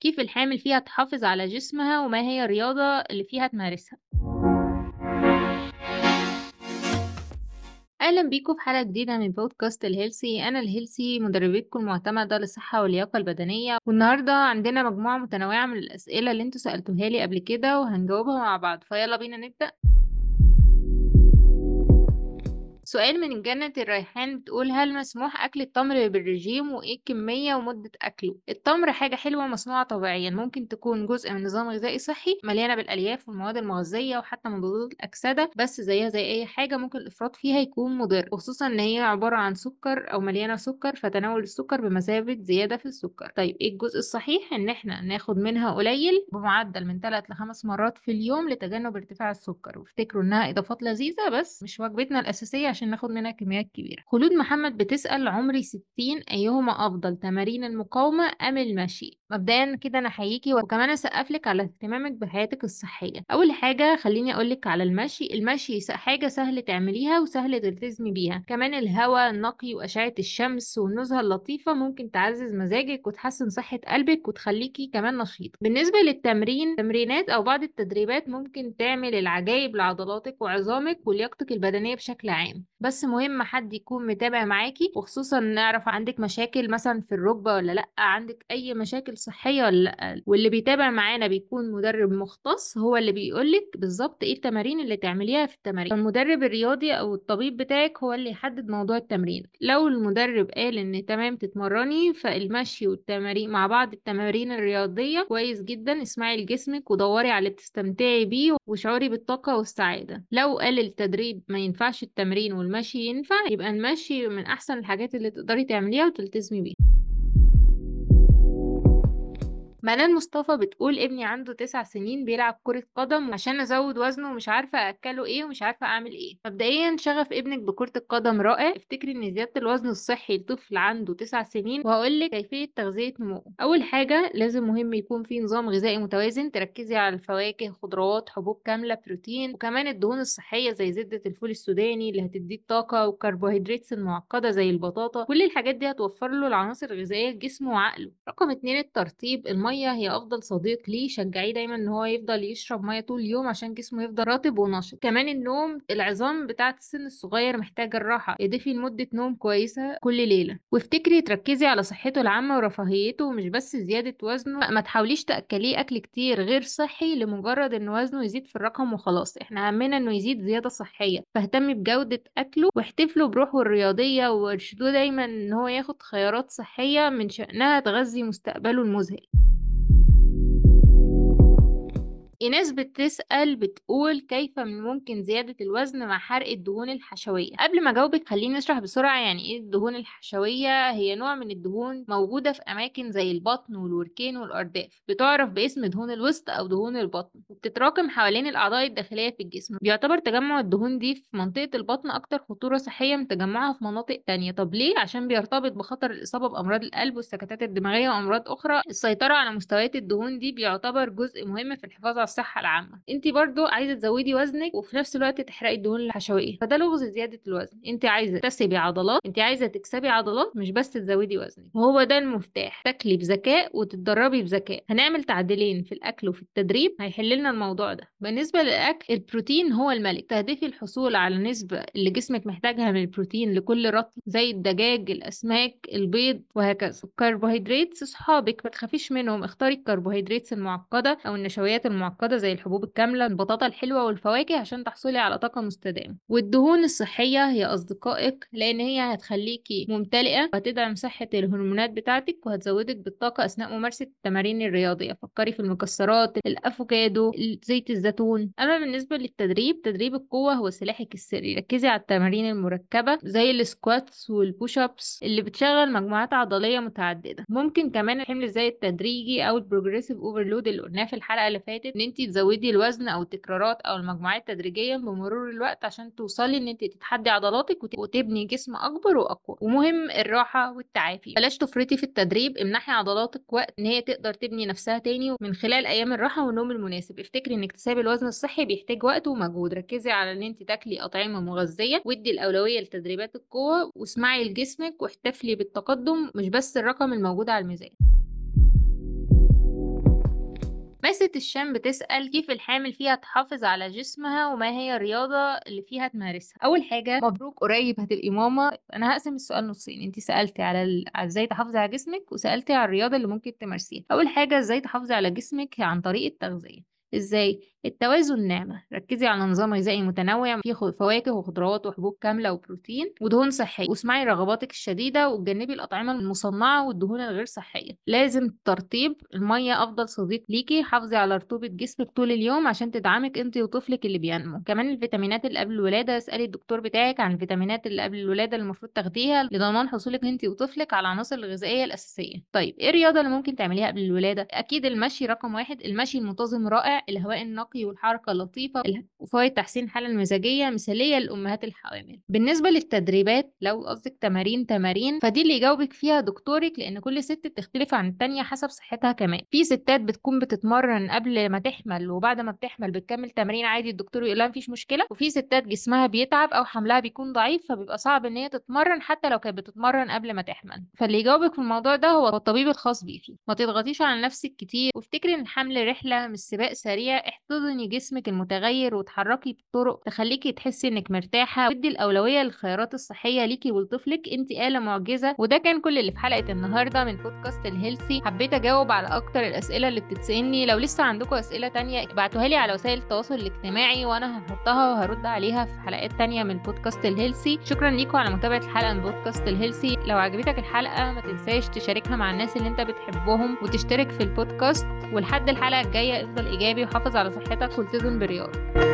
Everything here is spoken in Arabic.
كيف الحامل فيها تحافظ على جسمها وما هي الرياضة اللي فيها تمارسها. أهلا بيكم في حلقة جديدة من بودكاست ال Healthy. أنا ال Healthy مدربتكم المعتمدة للصحة واللياقة البدنية. والنهاردة عندنا مجموعة متنوعة من الأسئلة اللي أنتوا سألتوها لي قبل كده وهنجاوبها مع بعض. فيلا بينا نبدأ. سؤال من جنة الريحان بتقول هل مسموح أكل التمر بالرجيم؟ وإيه الكمية ومدة أكله؟ التمر حاجة حلوة مصنوعة طبيعيا ممكن تكون جزء من نظام غذائي صحي مليانة بالألياف والمواد المغذية وحتى مضادات الأكسدة بس زيها زي أي حاجة ممكن الإفراط فيها يكون مضر خصوصا إن هي عبارة عن سكر أو مليانة سكر فتناول السكر بمثابة زيادة في السكر. طيب إيه الجزء الصحيح؟ إن إحنا ناخد منها قليل بمعدل من 3 ل 5 مرات في اليوم لتجنب ارتفاع السكر. وافتكروا إنها إضافات لذيذة بس مش وجبتنا الأساسية عشان ناخد منها كميات كبيرة خلود محمد بتسأل عمري 60 أيهما أفضل تمارين المقاومة أم المشي؟ مبدئيا كده أنا أحييكي وكمان أسقف لك على اهتمامك بحياتك الصحية. أول حاجة خليني أقولك على المشي. المشي حاجة سهل تعمليها وسهل تلتزمي بيها. كمان الهواء النقي وأشعة الشمس والنزهة اللطيفة ممكن تعزز مزاجك وتحسن صحة قلبك وتخليكي كمان نشيط. بالنسبة للتمرين تمرينات أو بعض التدريبات ممكن تعمل العجائب لعضلاتك وعظامك ولياقتك البدنية بشكل عام. بس مهم حد يكون متابع معاكي وخصوصا نعرف عندك مشاكل مثلا في الركبة ولا لأ عندك أي مشاكل صحية ولا لأ واللي بيتابع معانا بيكون مدرب مختص هو اللي بيقولك بالظبط إيه التمارين اللي تعمليها في التمارين. المدرب الرياضي أو الطبيب بتاعك هو اللي يحدد موضوع التمرين. لو المدرب قال إن تمام تتمرني فالمشي والتمارين مع بعض التمارين الرياضية كويس جدا اسمعي لجسمك ودوري على اللي بتستمتعي بيه وشعوري بالطاقة والسعادة. لو قال التدريب ما ينفعش التمرين والمشي ينفع يبقى المشي من أحسن الحاجات اللي تقدري تعمليها وتلتزمي بيها. منال مصطفى بتقول ابني عنده تسع سنين بيلعب كرة قدم عشان أزود وزنه ومش عارفة أكله إيه ومش عارفة أعمل إيه. مبدئيا شغف ابنك بكرة القدم رائع. افتكري إن زيادة الوزن الصحي لطفل عنده تسع سنين. وهقولك كيفية تغذية نموه أول حاجة لازم مهم يكون في نظام غذائي متوازن. تركزي على الفواكه خضروات حبوب كاملة بروتين. وكمان الدهون الصحية زي زبدة الفول السوداني اللي هتديه الطاقة والكربوهيدرات المعقدة زي البطاطا. كل الحاجات دي هتوفر له العناصر الغذائية لجسمه وعقله. رقم اتنين الترطيب. المية المية هي أفضل صديق ليه شجعيه دايما إن هو يفضل يشرب مية طول اليوم عشان جسمه يفضل رطب ونشط. كمان النوم العظام بتاعة السن الصغير محتاجة الراحة اضيفي لمدة نوم كويسة كل ليلة. وافتكري تركزي على صحته العامة ورفاهيته ومش بس زيادة وزنه. ما تحاوليش تأكليه أكل كتير غير صحي لمجرد إن وزنه يزيد في الرقم وخلاص. إحنا همنا إنه يزيد زيادة صحية. فاهتمي بجودة أكله واحتفلوا بروحه الرياضية وارشدوه دايما إن هو ياخد خيارات صحية من شأنها تغذي مستقبله المذهل. إيناس بتسأل بتقول كيف من ممكن زيادة الوزن مع حرق الدهون الحشوية؟ قبل ما أجاوبك خليني أشرح بسرعة يعني إيه الدهون الحشوية. هي نوع من الدهون موجودة في أماكن زي البطن والوركين والأرداف بتعرف باسم دهون الوسط أو دهون البطن وبتتراكم حوالين الأعضاء الداخلية في الجسم. بيعتبر تجمع الدهون دي في منطقة البطن أكتر خطورة صحية من تجمعها في مناطق تانية. طب ليه؟ عشان بيرتبط بخطر الإصابة بأمراض القلب والسكتات الدماغية وأمراض أخرى. السيطرة على مستويات الدهون دي بيعتبر جزء مهم في الحفاظ على الصحة العامة. انت برضو عايزة تزودي وزنك وفي نفس الوقت تحرقي الدهون الحشوية فده لغز زيادة الوزن. انت عايزة تكسبي عضلات انت عايزة تكسبي عضلات مش بس تزودي وزنك. وهو ده المفتاح. تاكلي بذكاء وتتدربي بذكاء. هنعمل تعديلين في الأكل وفي التدريب هيحل لنا الموضوع ده. بالنسبة للأكل البروتين هو الملك. تهدفي الحصول على نسبة اللي جسمك محتاجها من البروتين لكل رطل زي الدجاج الأسماك البيض وهكذا. الكربوهيدرات صحابك ما تخافيش منهم. اختاري الكربوهيدرات المعقدة أو النشويات المعقدة زي الحبوب الكاملة البطاطا الحلوة والفواكه عشان تحصلي على طاقة مستدامة. والدهون الصحية هي أصدقائك لأن هي هتخليكي ممتلئة وهتدعم صحة الهرمونات بتاعتك وهتزودك بالطاقة أثناء ممارسة التمارين الرياضية. فكري في المكسرات الأفوكادو زيت الزيتون. أما بالنسبة للتدريب تدريب القوة هو سلاحك السري. ركزي على التمارين المركبة زي ال squats وال push-ups اللي بتشغل مجموعات عضلية متعددة. ممكن كمان الحمل الزايد التدريجي أو ال progressive overload اللي قلناه في الحلقة اللي فاتت إن أنت تزودي الوزن أو التكرارات أو المجموعات تدريجيا بمرور الوقت عشان توصلي إن انت تتحدي عضلاتك وتبني جسم أكبر وأقوى. ومهم الراحة والتعافي. بلاش تفرطي في التدريب امنحي عضلاتك وقت إن هي تقدر تبني نفسها تاني من خلال أيام الراحة والنوم المناسب. افتكري إن اكتساب الوزن الصحي بيحتاج وقت ومجهود. ركزي على إن انت تاكلي أطعمة مغذية وادي الأولوية لتدريبات القوة. واسمعي لجسمك واحتفلي بالتقدم مش بس الرقم الموجود على الميزان. ماسة الشام بتسأل كيف الحامل فيها تحافظ على جسمها وما هي الرياضة اللي فيها تمارسها. أول حاجة مبروك قريب هتبقي ماما. أنا هقسم السؤال نصين. أنت سألتي على ال... إزاي تحافظي على جسمك وسألتي على الرياضة اللي ممكن تمارسيها. أول حاجة إزاي تحافظي على جسمك عن طريق التغذية. إزاي؟ التوازن نعمة. ركزي على نظام غذائي متنوع فيه فواكه وخضروات وحبوب كاملة وبروتين ودهون صحية. واسمعي رغباتك الشديدة وتجنبي الأطعمة المصنعة والدهون الغير صحية. لازم ترطيب المية أفضل صديق ليكي. حافظي على رطوبة جسمك طول اليوم عشان تدعمك أنت وطفلك اللي بينمو. كمان الفيتامينات اللي قبل الولادة اسألي الدكتور بتاعك عن الفيتامينات اللي قبل الولادة اللي المفروض تاخديها لضمان حصولك أنت وطفلك على العناصر الغذائية الأساسية. طيب إيه الرياضة اللي ممكن تعمليها قبل الولادة؟ أكيد المشي رقم واحد المشي المنتظم رائع الهواء النقي والحركة اللطيفة وفوائد تحسين الحالة المزاجية مثالية للأمهات الحوامل. بالنسبة للتدريبات لو قصدك تمارين تمارين فدي اللي يجاوبك فيها دكتورك لأن كل ست بتختلف عن التانية حسب صحتها كمان. في ستات بتكون بتتمرن قبل ما تحمل وبعد ما بتحمل بتكمل تمارين عادي الدكتور يقول لها مفيش مشكلة. وفي ستات جسمها بيتعب أو حملها بيكون ضعيف فبيبقى صعب إن هي تتمرن حتى لو كانت بتتمرن قبل ما تحمل. فاللي يجاوبك في الموضوع ده هو الطبيب الخاص بيكي. ما تضغطيش على نفسك كتير. وافتكري إن الحمل رحلة مش سباق سريع. احتضني جسمك المتغير وتحركي بطرق تخليكي تحسي إنك مرتاحة ودي الأولوية للخيارات الصحية ليكي ولطفلك. انت آلة معجزة وده كان كل اللي في حلقة النهاردة من بودكاست ال Healthy حبيت أجاوب على أكتر الأسئلة اللي بتتسألني. لو لسه عندكم أسئلة تانية ابعتوها لي على وسائل التواصل الاجتماعي وأنا هحطها وهرد عليها في حلقات تانية من بودكاست ال Healthy شكرا ليكم على متابعة الحلقة من بودكاست ال Healthy لو عجبتك الحلقة ما تنساش تشاركها مع الناس اللي انت بتحبهم وتشترك في البودكاست. ولحد الحلقة الجاية افضل إيجابي وحافظ على صحتك. hayata kultizon biriyor.